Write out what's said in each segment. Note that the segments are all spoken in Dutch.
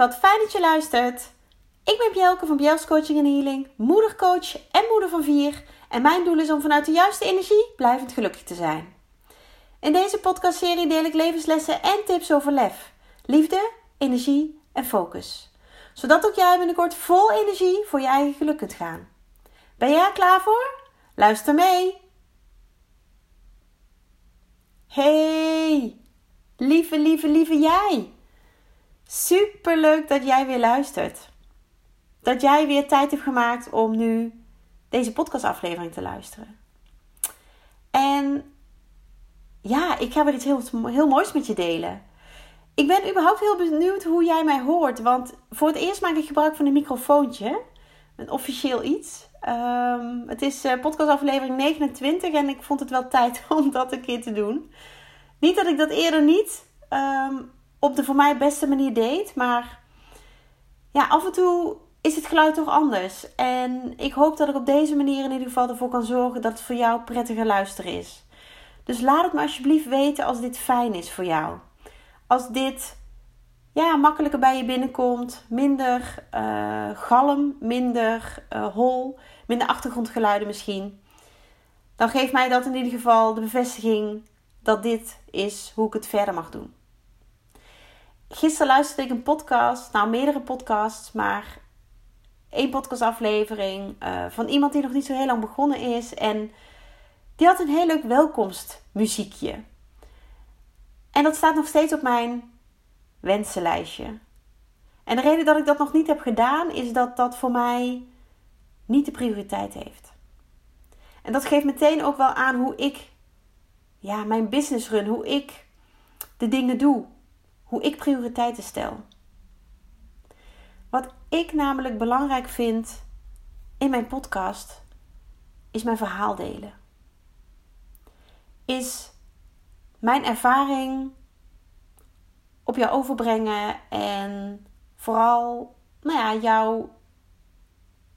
wat fijn dat je luistert. Ik ben Bjelke van Bjels Coaching en Healing, moedercoach en moeder van vier. En mijn doel is om vanuit de juiste energie blijvend gelukkig te zijn. In deze podcastserie deel ik levenslessen en tips over lef, liefde, energie en focus. Zodat ook jij binnenkort vol energie voor je eigen geluk kunt gaan. Ben jij er klaar voor? Luister mee! Hey, lieve, lieve, lieve jij! Super leuk dat jij weer luistert. Dat jij weer tijd hebt gemaakt om nu deze podcastaflevering te luisteren. En ja, ik ga weer iets heel, heel moois met je delen. Ik ben überhaupt heel benieuwd hoe jij mij hoort. Want voor het eerst maak ik gebruik van een microfoontje. Een officieel iets. Um, het is uh, podcastaflevering 29 en ik vond het wel tijd om dat een keer te doen. Niet dat ik dat eerder niet um, op de voor mij beste manier deed. Maar ja, af en toe is het geluid toch anders. En ik hoop dat ik op deze manier in ieder geval ervoor kan zorgen dat het voor jou prettiger luisteren is. Dus laat het me alsjeblieft weten als dit fijn is voor jou. Als dit ja, makkelijker bij je binnenkomt, minder uh, galm, minder uh, hol, minder achtergrondgeluiden misschien. Dan geeft mij dat in ieder geval de bevestiging dat dit is hoe ik het verder mag doen. Gisteren luisterde ik een podcast, nou meerdere podcasts, maar één podcastaflevering uh, van iemand die nog niet zo heel lang begonnen is. En die had een heel leuk welkomstmuziekje. En dat staat nog steeds op mijn wensenlijstje. En de reden dat ik dat nog niet heb gedaan is dat dat voor mij niet de prioriteit heeft. En dat geeft meteen ook wel aan hoe ik ja, mijn business run, hoe ik de dingen doe hoe ik prioriteiten stel. Wat ik namelijk belangrijk vind in mijn podcast is mijn verhaal delen. Is mijn ervaring op jou overbrengen en vooral nou ja, jou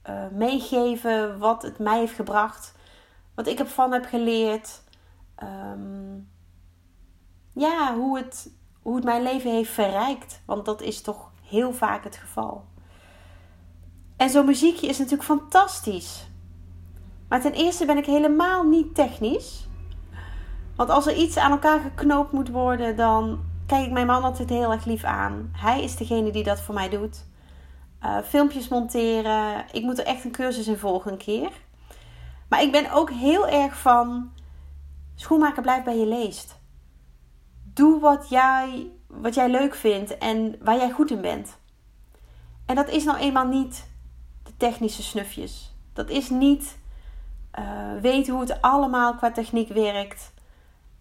uh, meegeven wat het mij heeft gebracht, wat ik ervan heb geleerd. Um, ja, hoe het hoe het mijn leven heeft verrijkt. Want dat is toch heel vaak het geval. En zo'n muziekje is natuurlijk fantastisch. Maar ten eerste ben ik helemaal niet technisch. Want als er iets aan elkaar geknoopt moet worden, dan kijk ik mijn man altijd heel erg lief aan. Hij is degene die dat voor mij doet. Uh, filmpjes monteren. Ik moet er echt een cursus in volgen een keer. Maar ik ben ook heel erg van schoenmaker blijft bij je leest doe wat jij, wat jij leuk vindt en waar jij goed in bent. En dat is nou eenmaal niet de technische snufjes. Dat is niet uh, weten hoe het allemaal qua techniek werkt.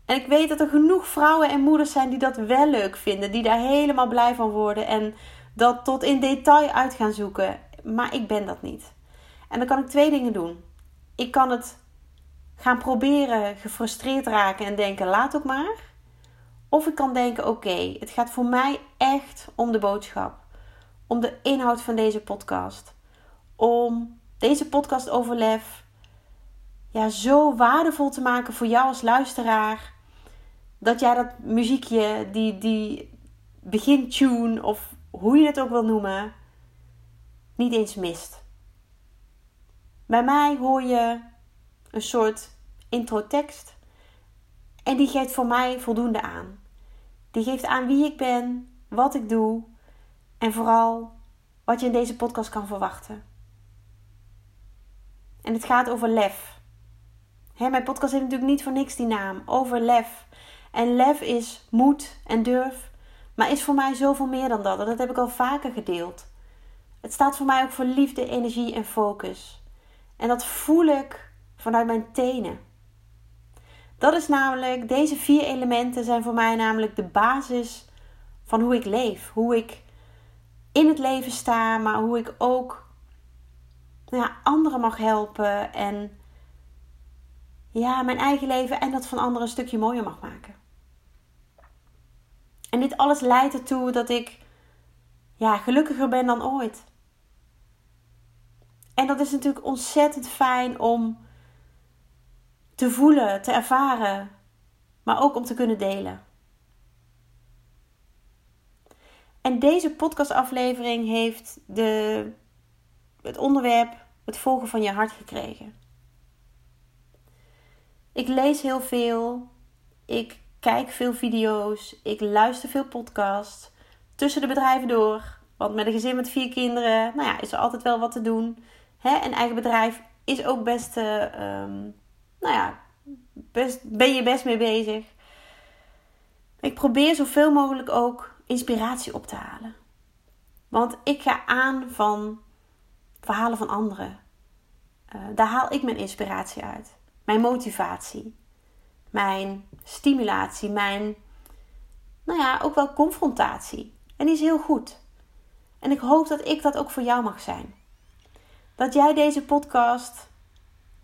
En ik weet dat er genoeg vrouwen en moeders zijn die dat wel leuk vinden, die daar helemaal blij van worden en dat tot in detail uit gaan zoeken. Maar ik ben dat niet. En dan kan ik twee dingen doen. Ik kan het gaan proberen, gefrustreerd raken en denken: laat ook maar. Of ik kan denken: oké, het gaat voor mij echt om de boodschap, om de inhoud van deze podcast, om deze podcast overlef ja, zo waardevol te maken voor jou als luisteraar. Dat jij dat muziekje, die, die begintune of hoe je het ook wil noemen, niet eens mist. Bij mij hoor je een soort introtekst en die geeft voor mij voldoende aan. Die geeft aan wie ik ben, wat ik doe en vooral wat je in deze podcast kan verwachten. En het gaat over lef. mijn podcast heeft natuurlijk niet voor niks die naam. Over lef. En lef is moed en durf. Maar is voor mij zoveel meer dan dat. En dat heb ik al vaker gedeeld. Het staat voor mij ook voor liefde, energie en focus. En dat voel ik vanuit mijn tenen. Dat is namelijk, deze vier elementen zijn voor mij namelijk de basis van hoe ik leef. Hoe ik in het leven sta, maar hoe ik ook ja, anderen mag helpen. En ja, mijn eigen leven en dat van anderen een stukje mooier mag maken. En dit alles leidt ertoe dat ik ja, gelukkiger ben dan ooit. En dat is natuurlijk ontzettend fijn om te voelen, te ervaren, maar ook om te kunnen delen. En deze podcastaflevering heeft de, het onderwerp het volgen van je hart gekregen. Ik lees heel veel. Ik kijk veel video's. Ik luister veel podcasts. Tussen de bedrijven door. Want met een gezin met vier kinderen, nou ja, is er altijd wel wat te doen. Hè? Een eigen bedrijf is ook best, uh, nou ja, ben je best mee bezig. Ik probeer zoveel mogelijk ook inspiratie op te halen. Want ik ga aan van verhalen van anderen. Uh, daar haal ik mijn inspiratie uit. Mijn motivatie. Mijn stimulatie. Mijn, nou ja, ook wel confrontatie. En die is heel goed. En ik hoop dat ik dat ook voor jou mag zijn. Dat jij deze podcast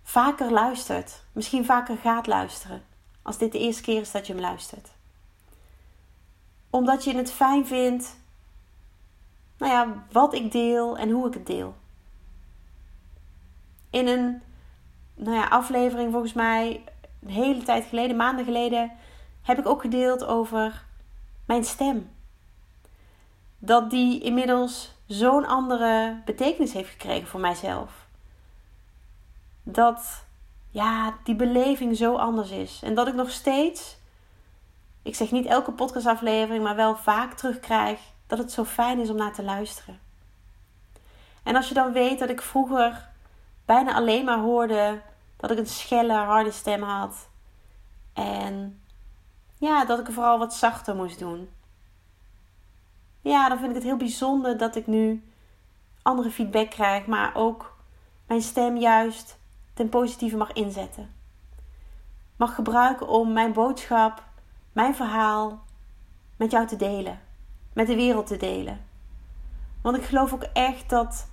vaker luistert. Misschien vaker gaat luisteren. Als dit de eerste keer is dat je hem luistert. Omdat je het fijn vindt. Nou ja, wat ik deel en hoe ik het deel. In een nou ja, aflevering volgens mij een hele tijd geleden, maanden geleden, heb ik ook gedeeld over mijn stem. Dat die inmiddels zo'n andere betekenis heeft gekregen voor mijzelf. Dat ja, die beleving zo anders is. En dat ik nog steeds, ik zeg niet elke podcastaflevering, maar wel vaak terugkrijg dat het zo fijn is om naar te luisteren. En als je dan weet dat ik vroeger bijna alleen maar hoorde dat ik een schelle, harde stem had. En ja, dat ik vooral wat zachter moest doen. Ja, dan vind ik het heel bijzonder dat ik nu andere feedback krijg, maar ook mijn stem juist ten positieve mag inzetten. Mag gebruiken om mijn boodschap, mijn verhaal met jou te delen, met de wereld te delen. Want ik geloof ook echt dat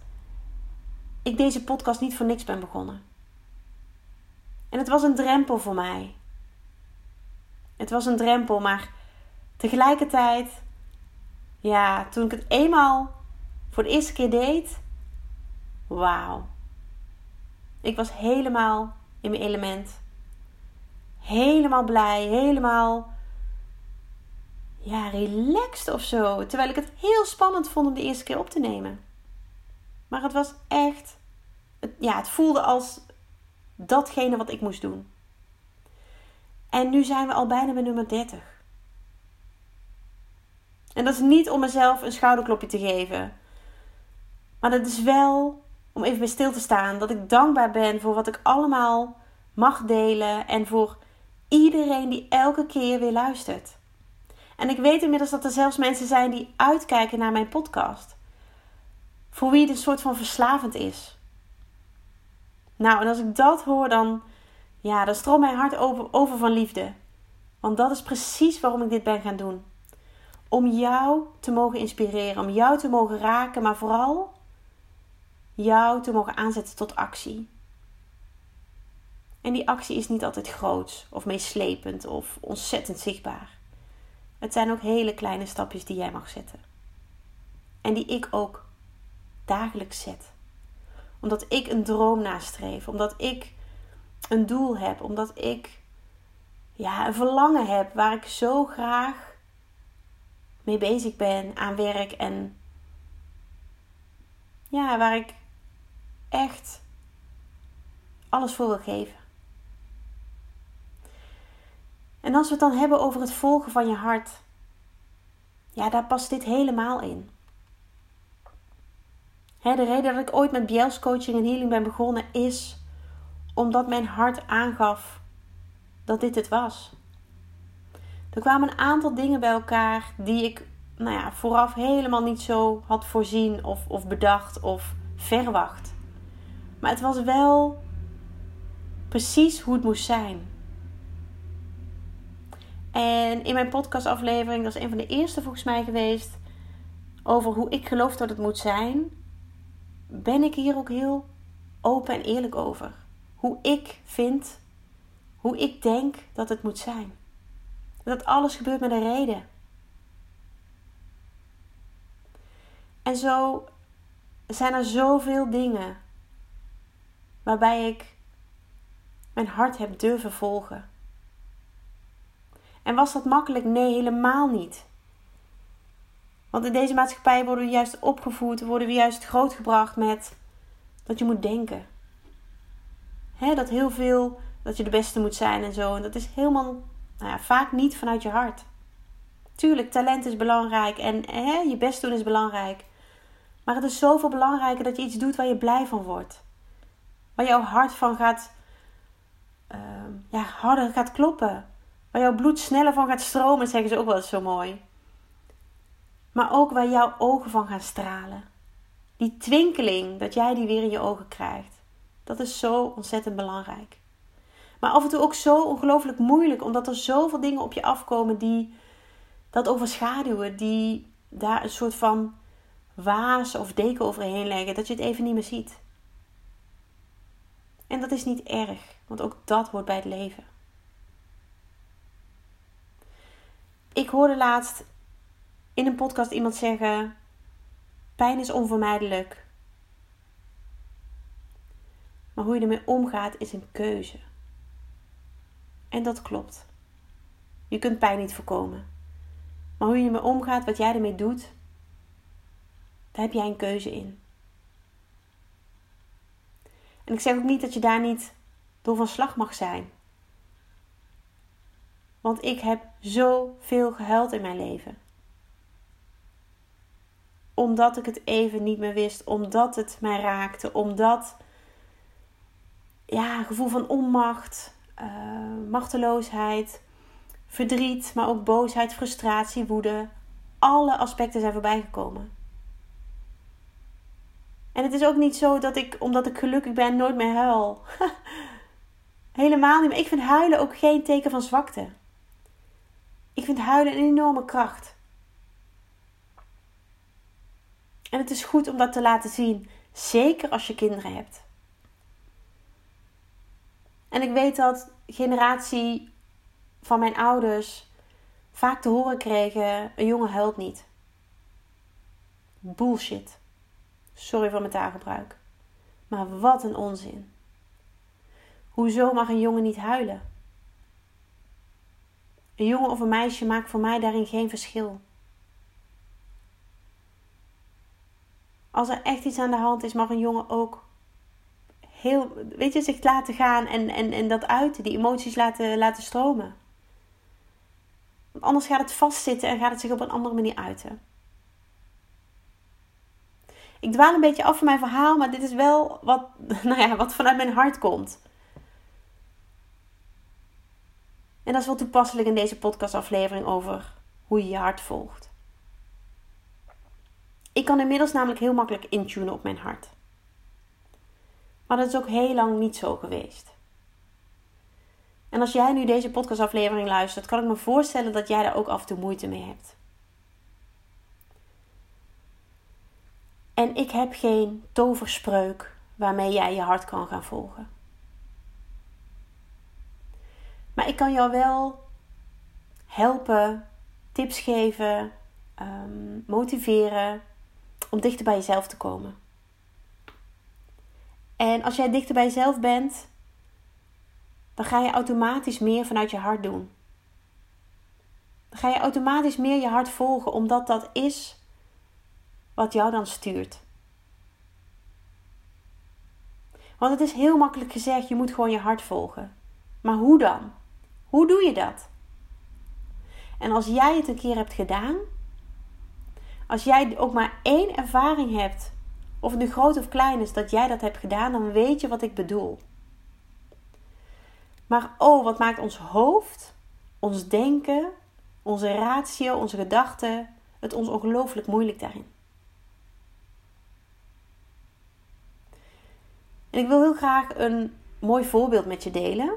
ik deze podcast niet voor niks ben begonnen. En het was een drempel voor mij. Het was een drempel, maar tegelijkertijd, ja, toen ik het eenmaal voor de eerste keer deed, wauw. Ik was helemaal in mijn element. Helemaal blij, helemaal ja, relaxed of zo. Terwijl ik het heel spannend vond om de eerste keer op te nemen. Maar het was echt, ja, het voelde als datgene wat ik moest doen. En nu zijn we al bijna bij nummer 30. En dat is niet om mezelf een schouderklopje te geven. Maar dat is wel om even bij stil te staan. Dat ik dankbaar ben voor wat ik allemaal mag delen. En voor iedereen die elke keer weer luistert. En ik weet inmiddels dat er zelfs mensen zijn die uitkijken naar mijn podcast. Voor wie het een soort van verslavend is. Nou, en als ik dat hoor, dan, ja, dan stroomt mijn hart over, over van liefde. Want dat is precies waarom ik dit ben gaan doen. Om jou te mogen inspireren, om jou te mogen raken, maar vooral jou te mogen aanzetten tot actie. En die actie is niet altijd groot of meeslepend of ontzettend zichtbaar. Het zijn ook hele kleine stapjes die jij mag zetten. En die ik ook dagelijks zet omdat ik een droom nastreef. Omdat ik een doel heb. Omdat ik ja, een verlangen heb waar ik zo graag mee bezig ben aan werk. En ja, waar ik echt alles voor wil geven. En als we het dan hebben over het volgen van je hart, ja, daar past dit helemaal in de reden dat ik ooit met Biels coaching en healing ben begonnen is omdat mijn hart aangaf dat dit het was. Er kwamen een aantal dingen bij elkaar die ik nou ja, vooraf helemaal niet zo had voorzien of, of bedacht of verwacht. Maar het was wel precies hoe het moest zijn. En in mijn podcastaflevering, dat is een van de eerste volgens mij geweest, over hoe ik geloof dat het moet zijn, ben ik hier ook heel open en eerlijk over. Hoe ik vind, hoe ik denk dat het moet zijn. Dat alles gebeurt met een reden. En zo zijn er zoveel dingen waarbij ik mijn hart heb durven volgen. En was dat makkelijk? Nee, helemaal niet. Want in deze maatschappij worden we juist opgevoed, worden we juist grootgebracht met dat je moet denken. Hè, dat heel veel, dat je de beste moet zijn en zo. En dat is helemaal, nou ja, vaak niet vanuit je hart. Tuurlijk, talent is belangrijk en je best doen is belangrijk. Maar het is zoveel belangrijker dat je iets doet waar je blij van wordt. Waar jouw hart van gaat, uh, ja, harder gaat kloppen. Waar jouw bloed sneller van gaat stromen, zeggen ze ook wel eens zo mooi. Maar ook waar jouw ogen van gaan stralen. Die twinkeling, dat jij die weer in je ogen krijgt. Dat is zo ontzettend belangrijk. Maar af en toe ook zo ongelooflijk moeilijk, omdat er zoveel dingen op je afkomen die dat overschaduwen, die daar een soort van waas of deken overheen leggen, dat je het even niet meer ziet. En dat is niet erg, want ook dat hoort bij het leven. Ik hoorde laatst in een podcast iemand zeggen: pijn is onvermijdelijk. Maar hoe je ermee omgaat is een keuze. En dat klopt. Je kunt pijn niet voorkomen. Maar hoe je ermee omgaat, wat jij ermee doet, daar heb jij een keuze in. En ik zeg ook niet dat je daar niet door van slag mag zijn. Want ik heb zoveel gehuild in mijn leven. Omdat ik het even niet meer wist, omdat het mij raakte, omdat ja, gevoel van onmacht, uh, machteloosheid, verdriet, maar ook boosheid, frustratie, woede, alle aspecten zijn voorbijgekomen. En het is ook niet zo dat ik, omdat ik gelukkig ben, nooit meer huil. Helemaal niet. Maar ik vind huilen ook geen teken van zwakte. Ik vind huilen een enorme kracht. En het is goed om dat te laten zien. Zeker als je kinderen hebt. En ik weet dat generatie van mijn ouders vaak te horen kregen: een jongen huilt niet. Bullshit. Sorry voor mijn taalgebruik. Maar wat een onzin. Hoezo mag een jongen niet huilen? Een jongen of een meisje maakt voor mij daarin geen verschil. Als er echt iets aan de hand is, mag een jongen ook heel, weet je, zich laten gaan en, en, en dat uiten, die emoties laten, laten stromen. Want anders gaat het vastzitten en gaat het zich op een andere manier uiten. Ik dwaal een beetje af van mijn verhaal, maar dit is wel wat, nou ja, wat vanuit mijn hart komt. En dat is wel toepasselijk in deze podcastaflevering over hoe je je hart volgt. Ik kan inmiddels namelijk heel makkelijk intunen op mijn hart. Maar dat is ook heel lang niet zo geweest. En als jij nu deze podcastaflevering luistert, kan ik me voorstellen dat jij daar ook af en toe moeite mee hebt. En ik heb geen toverspreuk waarmee jij je hart kan gaan volgen. Maar ik kan jou wel helpen, tips geven, um, motiveren om dichter bij jezelf te komen. En als jij dichter bij jezelf bent, dan ga je automatisch meer vanuit je hart doen. Dan ga je automatisch meer je hart volgen, omdat dat is wat jou dan stuurt. Want het is heel makkelijk gezegd, je moet gewoon je hart volgen. Maar hoe dan? Hoe doe je dat? En als jij het een keer hebt gedaan, als jij ook maar één ervaring hebt, of het nu groot of klein is, dat jij dat hebt gedaan, dan weet je wat ik bedoel. Maar oh, wat maakt ons hoofd, ons denken, onze ratio, onze gedachten het ons ongelooflijk moeilijk daarin. En ik wil heel graag een mooi voorbeeld met je delen.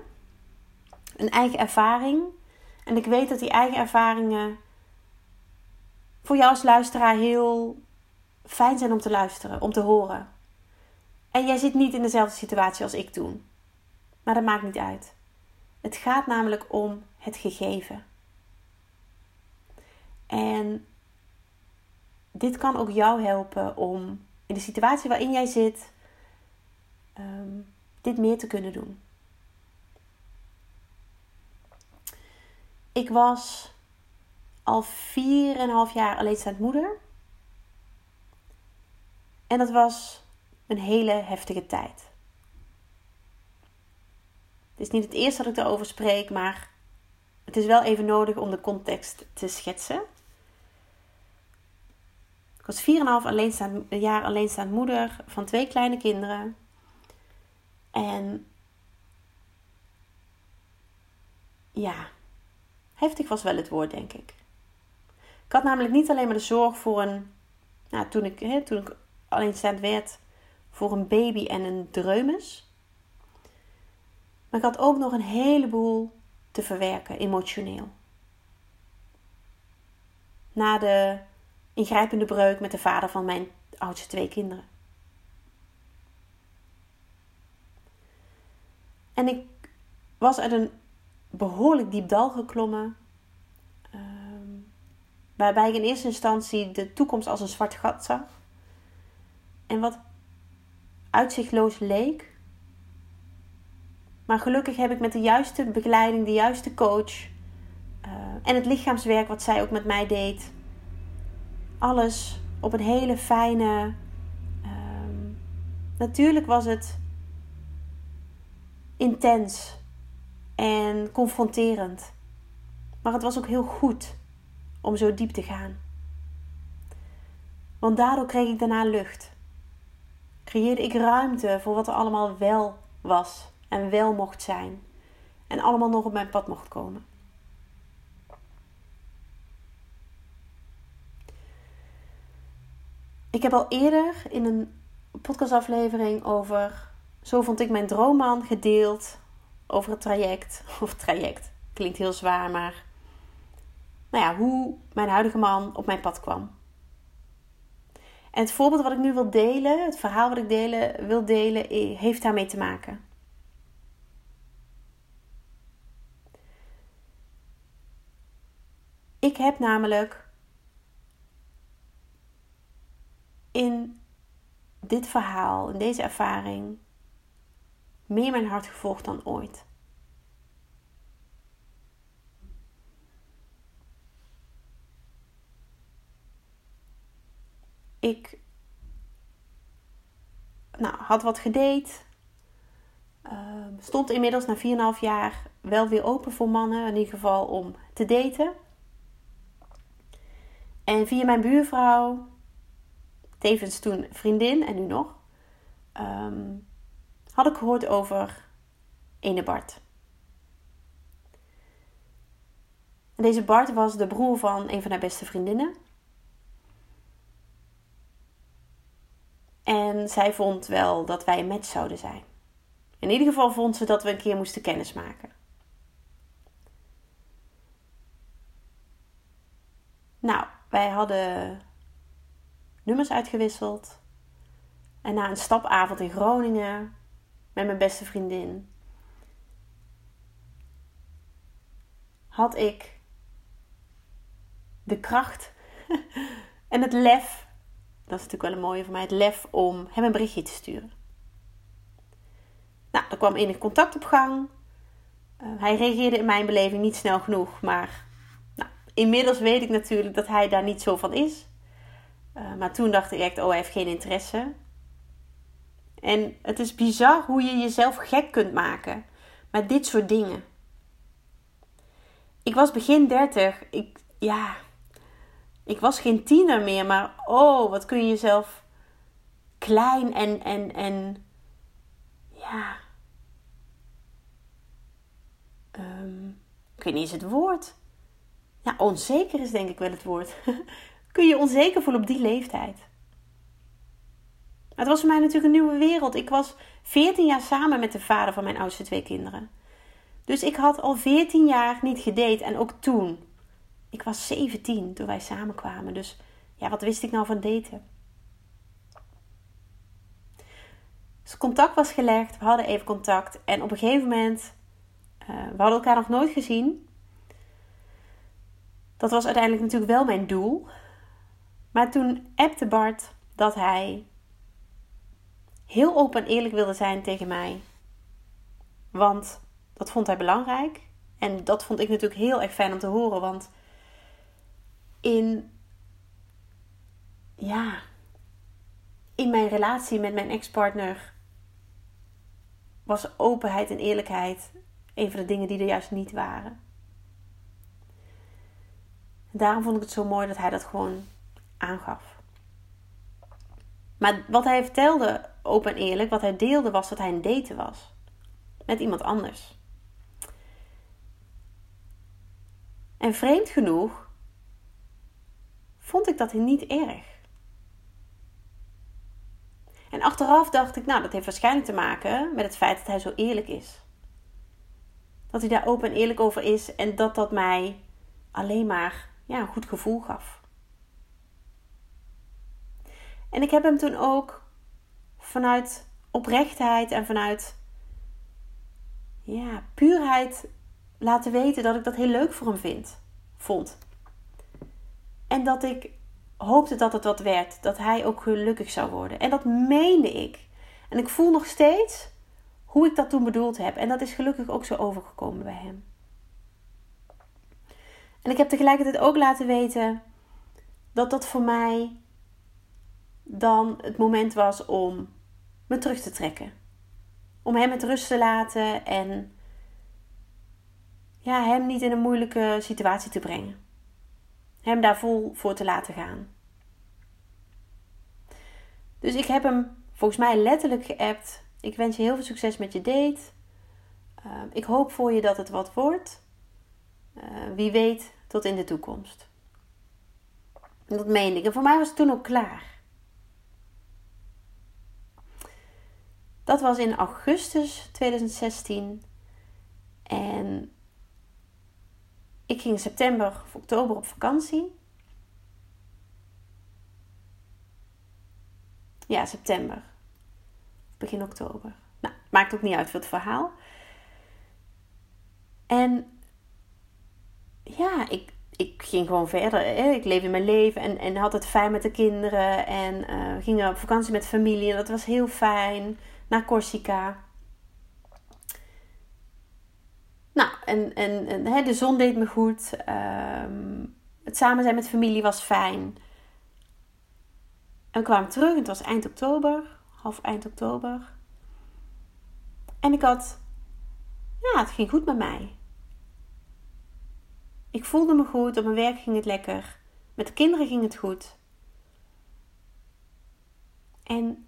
Een eigen ervaring. En ik weet dat die eigen ervaringen voor jou als luisteraar heel fijn zijn om te luisteren, om te horen. En jij zit niet in dezelfde situatie als ik toen. Maar dat maakt niet uit. Het gaat namelijk om het gegeven. En dit kan ook jou helpen om in de situatie waarin jij zit um, dit meer te kunnen doen. Ik was al 4,5 jaar alleenstaand moeder. En dat was een hele heftige tijd. Het is niet het eerste dat ik erover spreek, maar het is wel even nodig om de context te schetsen. Ik was 4,5 alleenstaand, jaar alleenstaand moeder van twee kleine kinderen. En ja, heftig was wel het woord, denk ik. Ik had namelijk niet alleen maar de zorg voor een, nou, toen ik, hè, toen ik alleenstaand werd, voor een baby en een dreumes. Maar ik had ook nog een heleboel te verwerken, emotioneel. Na de ingrijpende breuk met de vader van mijn oudste twee kinderen. En ik was uit een behoorlijk diep dal geklommen. Ehm, waarbij ik in eerste instantie de toekomst als een zwart gat zag. En wat uitzichtloos leek. Maar gelukkig heb ik met de juiste begeleiding, de juiste coach uh, en het lichaamswerk wat zij ook met mij deed, alles op een hele fijne. Uh, natuurlijk was het intens en confronterend. Maar het was ook heel goed om zo diep te gaan. Want daardoor kreeg ik daarna lucht. Creëerde ik ruimte voor wat er allemaal wel was en wel mocht zijn. En allemaal nog op mijn pad mocht komen. Ik heb al eerder in een podcastaflevering over Zo vond ik mijn droomman gedeeld over het traject. Of traject. Klinkt heel zwaar, maar. Nou ja, hoe mijn huidige man op mijn pad kwam. En het voorbeeld wat ik nu wil delen, het verhaal wat ik delen, wil delen, heeft daarmee te maken. Ik heb namelijk in dit verhaal, in deze ervaring, meer mijn hart gevolgd dan ooit. Ik nou, had wat gedate. Uh, stond inmiddels na 4,5 jaar wel weer open voor mannen. In ieder geval om te daten. En via mijn buurvrouw, tevens toen vriendin en nu nog, um, had ik gehoord over ene Bart. En deze Bart was de broer van een van haar beste vriendinnen. En zij vond wel dat wij een match zouden zijn. In ieder geval vond ze dat we een keer moesten kennismaken. Nou, wij hadden nummers uitgewisseld. En na een stapavond in Groningen met mijn beste vriendin had ik de kracht en het lef. Dat is natuurlijk wel een mooie voor mij, het lef om hem een berichtje te sturen. Nou, er kwam enig contact op gang. Uh, hij reageerde in mijn beleving niet snel genoeg, maar nou, inmiddels weet ik natuurlijk dat hij daar niet zo van is. Uh, maar toen dacht ik echt, oh, hij heeft geen interesse. En het is bizar hoe je jezelf gek kunt maken met dit soort dingen. Ik was begin 30. Ik, ja, ik was geen tiener meer, maar oh, wat kun je jezelf klein en, en, en ja. Um, ik weet niet eens het woord. Ja, onzeker is denk ik wel het woord. kun je onzeker voelen op die leeftijd. Maar het was voor mij natuurlijk een nieuwe wereld. Ik was 14 jaar samen met de vader van mijn oudste twee kinderen. Dus ik had al 14 jaar niet gedate. En ook toen. Ik was 17 toen wij samenkwamen. Dus ja, wat wist ik nou van daten? Dus contact was gelegd. We hadden even contact. En op een gegeven moment... Uh, we hadden elkaar nog nooit gezien. Dat was uiteindelijk natuurlijk wel mijn doel. Maar toen appte Bart dat hij heel open en eerlijk wilde zijn tegen mij. Want dat vond hij belangrijk. En dat vond ik natuurlijk heel erg fijn om te horen. Want in. Ja. in mijn relatie met mijn ex-partner was openheid en eerlijkheid een van de dingen die er juist niet waren. En daarom vond ik het zo mooi dat hij dat gewoon aangaf. Maar wat hij vertelde, open en eerlijk, wat hij deelde, was dat hij een daten was. Met iemand anders. En vreemd genoeg vond ik dat niet erg. En achteraf dacht ik, nou, dat heeft waarschijnlijk te maken met het feit dat hij zo eerlijk is. Dat hij daar open en eerlijk over is en dat dat mij alleen maar ja, een goed gevoel gaf. En ik heb hem toen ook vanuit oprechtheid en vanuit ja, puurheid laten weten dat ik dat heel leuk voor hem vind, vond. En dat ik hoopte dat het wat werd. Dat hij ook gelukkig zou worden. En dat meende ik. En ik voel nog steeds hoe ik dat toen bedoeld heb. En dat is gelukkig ook zo overgekomen bij hem. En ik heb tegelijkertijd ook laten weten dat dat voor mij dan het moment was om me terug te trekken. Om hem met rust te laten en ja, hem niet in een moeilijke situatie te brengen. Hem daar vol voor te laten gaan. Dus ik heb hem volgens mij letterlijk geappt. Ik wens je heel veel succes met je date. Uh, ik hoop voor je dat het wat wordt. Uh, wie weet tot in de toekomst. dat meende ik. En voor mij was het toen ook klaar. Dat was in augustus 2016. En ik ging september of oktober op vakantie. Ja, september. Begin oktober. Nou, maakt ook niet uit voor het verhaal. En ja, ik, ik ging gewoon verder. Hè. Ik leefde mijn leven en, en had het fijn met de kinderen. En uh, ging op vakantie met familie. En dat was heel fijn. Naar Corsica. Nou, en, en, hè, de zon deed me goed. Ehm, het samen zijn met familie was fijn. En we kwamen terug, het was eind oktober, half eind oktober. En ik had, ja, het ging goed met mij. Ik voelde me goed, op mijn werk ging het lekker, met de kinderen ging het goed. En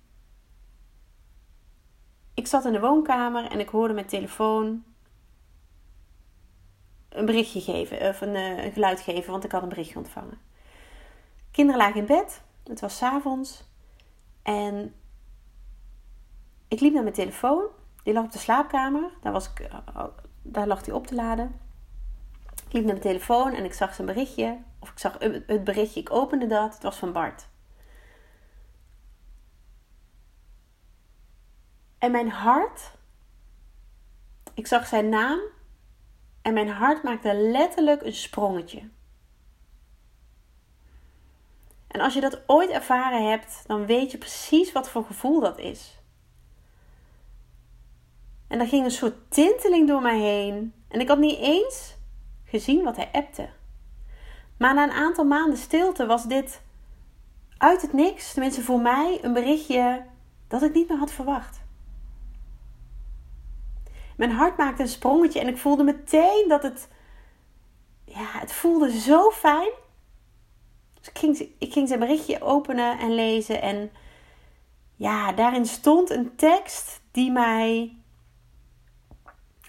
ik zat in de woonkamer en ik hoorde mijn telefoon een berichtje geven, of een, eh, een geluid geven, want ik had een berichtje ontvangen. Kinderen lagen in bed. Het was avonds. En ik liep naar mijn telefoon. Die lag op de slaapkamer. Daar, was ik, eh, daar lag hij op te laden. Ik liep naar mijn telefoon en ik zag zijn berichtje. Of ik zag het berichtje. Ik opende dat. Het was van Bart. En mijn hart. Ik zag zijn naam. En mijn hart maakte letterlijk een sprongetje. En als je dat ooit ervaren hebt, dan weet je precies wat voor gevoel dat is. En er ging een soort tinteling door mij heen. En ik had niet eens gezien wat hij appte. Maar na een aantal maanden stilte was dit uit het niks, tenminste voor mij, een berichtje dat ik niet meer had verwacht. Mijn hart maakte een sprongetje en ik voelde meteen dat het. Ja, het voelde zo fijn. Dus ik ging, ik ging zijn berichtje openen en lezen. En ja, daarin stond een tekst die mij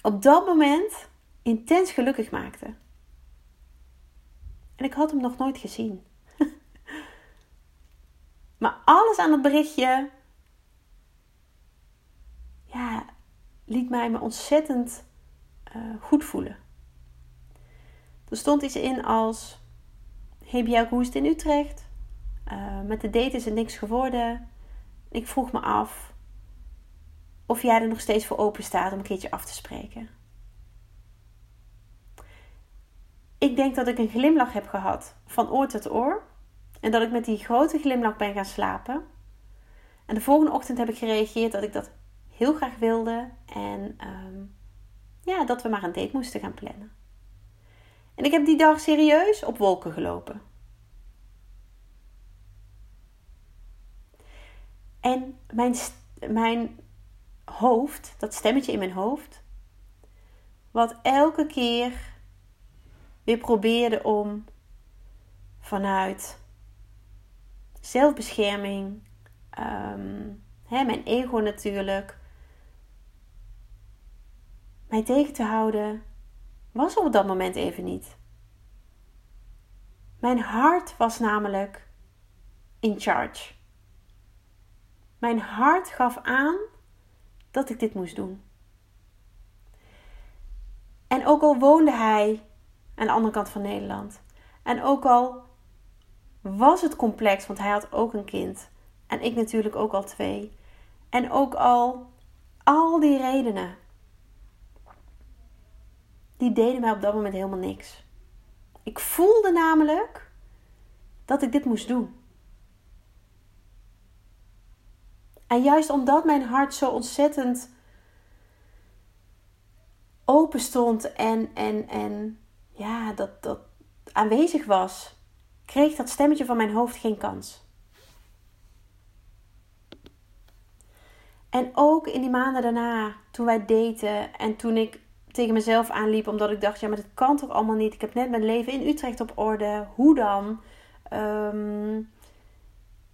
op dat moment intens gelukkig maakte. En ik had hem nog nooit gezien. maar alles aan het berichtje. Ja, liet mij me ontzettend uh, goed voelen. Er stond iets in als Hey Bjelke, hoe in Utrecht? Uh, met de date is er niks geworden. Ik vroeg me af of jij er nog steeds voor open staat om een keertje af te spreken. Ik denk dat ik een glimlach heb gehad van oor tot oor. En dat ik met die grote glimlach ben gaan slapen. En de volgende ochtend heb ik gereageerd dat ik dat heel graag wilde. En um, ja, dat we maar een date moesten gaan plannen. En ik heb die dag serieus op wolken gelopen. En mijn, mijn hoofd, dat stemmetje in mijn hoofd, wat elke keer weer probeerde om vanuit zelfbescherming, um, hè, mijn ego natuurlijk, mij tegen te houden, was op dat moment even niet. Mijn hart was namelijk in charge. Mijn hart gaf aan dat ik dit moest doen. En ook al woonde hij aan de andere kant van Nederland. En ook al was het complex, want hij had ook een kind. En ik natuurlijk ook al twee. En ook al al die redenen. Die deden mij op dat moment helemaal niks. Ik voelde namelijk dat ik dit moest doen. En juist omdat mijn hart zo ontzettend open stond en, en, en ja, dat, dat aanwezig was, kreeg dat stemmetje van mijn hoofd geen kans. En ook in die maanden daarna, toen wij daten en toen ik tegen mezelf aanliep, omdat ik dacht: ja, maar dit kan toch allemaal niet? Ik heb net mijn leven in Utrecht op orde. Hoe dan? Um,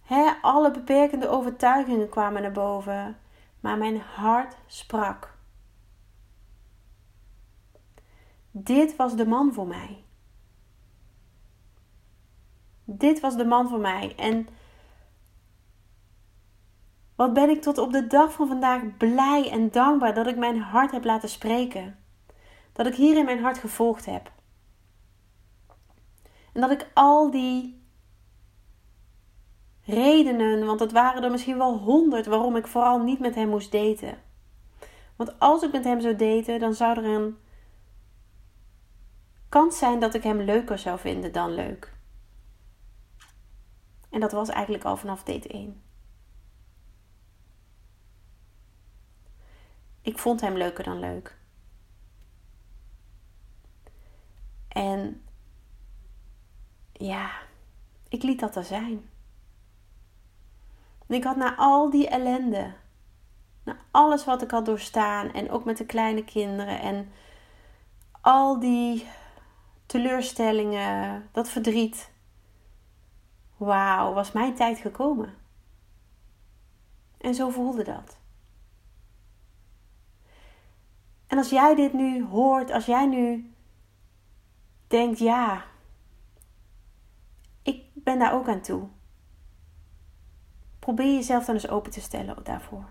He, alle beperkende overtuigingen kwamen naar boven, maar mijn hart sprak. Dit was de man voor mij. Dit was de man voor mij. En wat ben ik tot op de dag van vandaag blij en dankbaar dat ik mijn hart heb laten spreken. Dat ik hier in mijn hart gevolgd heb. En dat ik al die redenen, want het waren er misschien wel honderd waarom ik vooral niet met hem moest daten. Want als ik met hem zou daten, dan zou er een kans zijn dat ik hem leuker zou vinden dan leuk. En dat was eigenlijk al vanaf date 1. Ik vond hem leuker dan leuk. En ja, ik liet dat er zijn. Ik had na al die ellende, na alles wat ik had doorstaan en ook met de kleine kinderen en al die teleurstellingen, dat verdriet. Wauw, was mijn tijd gekomen. En zo voelde dat. En als jij dit nu hoort, als jij nu denkt, ja, ik ben daar ook aan toe. Probeer jezelf dan eens open te stellen daarvoor.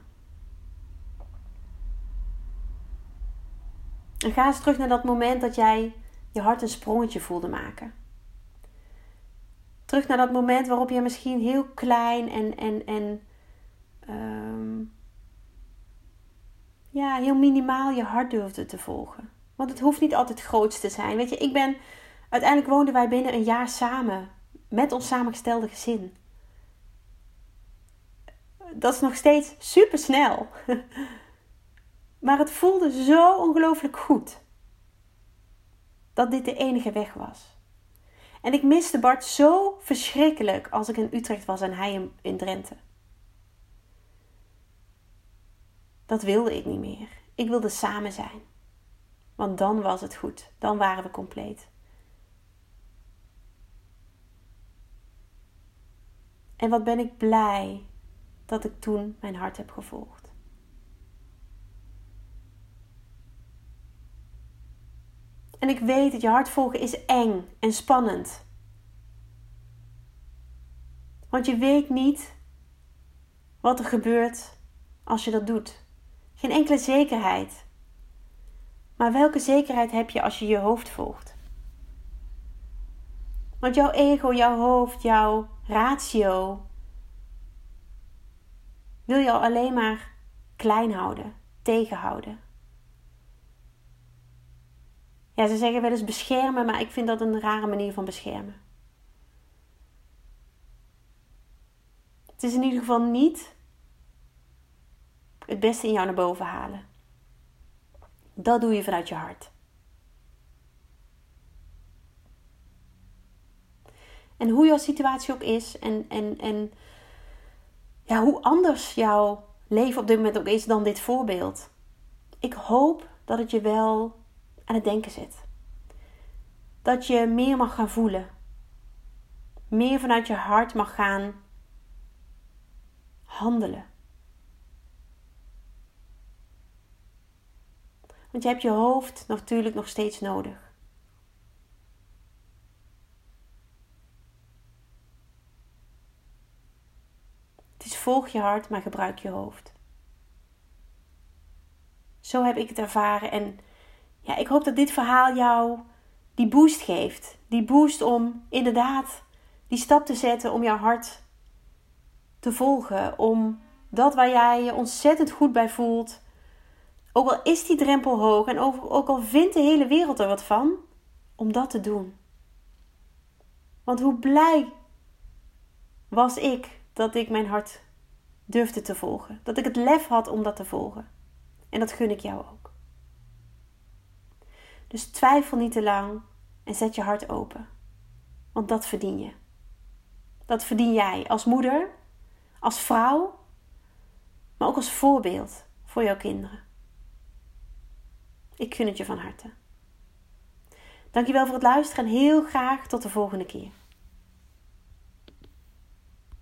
En ga eens terug naar dat moment dat jij je hart een sprongetje voelde maken. Terug naar dat moment waarop je misschien heel klein en, en, en ehm, ja, heel minimaal je hart durfde te volgen. Want het hoeft niet altijd groot te zijn. Weet je, ik ben. Uiteindelijk woonden wij binnen een jaar samen. Met ons samengestelde gezin dat is nog steeds super snel. maar het voelde zo ongelooflijk goed. Dat dit de enige weg was. En ik miste Bart zo verschrikkelijk als ik in Utrecht was en hij in Drenthe. Dat wilde ik niet meer. Ik wilde samen zijn. Want dan was het goed. Dan waren we compleet. En wat ben ik blij dat ik toen mijn hart heb gevolgd. En ik weet dat je hart volgen is eng en spannend. Want je weet niet wat er gebeurt als je dat doet. Geen enkele zekerheid. Maar welke zekerheid heb je als je je hoofd volgt? Want jouw ego, jouw hoofd, jouw ratio, wil je al alleen maar klein houden, tegenhouden. Ja, ze zeggen wel eens beschermen, maar ik vind dat een rare manier van beschermen. Het is in ieder geval niet het beste in jou naar boven halen. Dat doe je vanuit je hart. En hoe jouw situatie ook is en, en, en ja, hoe anders jouw leven op dit moment ook is dan dit voorbeeld. Ik hoop dat het je wel aan het denken zet. Dat je meer mag gaan voelen. Meer vanuit je hart mag gaan handelen. Want je hebt je hoofd natuurlijk nog steeds nodig. Het is volg je hart, maar gebruik je hoofd. Zo heb ik het ervaren en ja, ik hoop dat dit verhaal jou die boost geeft. Die boost om inderdaad die stap te zetten om jouw hart te volgen. Om dat waar jij je ontzettend goed bij voelt. Ook al is die drempel hoog en ook al vindt de hele wereld er wat van, om dat te doen. Want hoe blij was ik dat ik mijn hart durfde te volgen. Dat ik het lef had om dat te volgen. En dat gun ik jou ook. Dus twijfel niet te lang en zet je hart open. Want dat verdien je. Dat verdien jij als moeder, als vrouw, maar ook als voorbeeld voor jouw kinderen. Ik gun het je van harte. Dankjewel voor het luisteren en heel graag tot de volgende keer.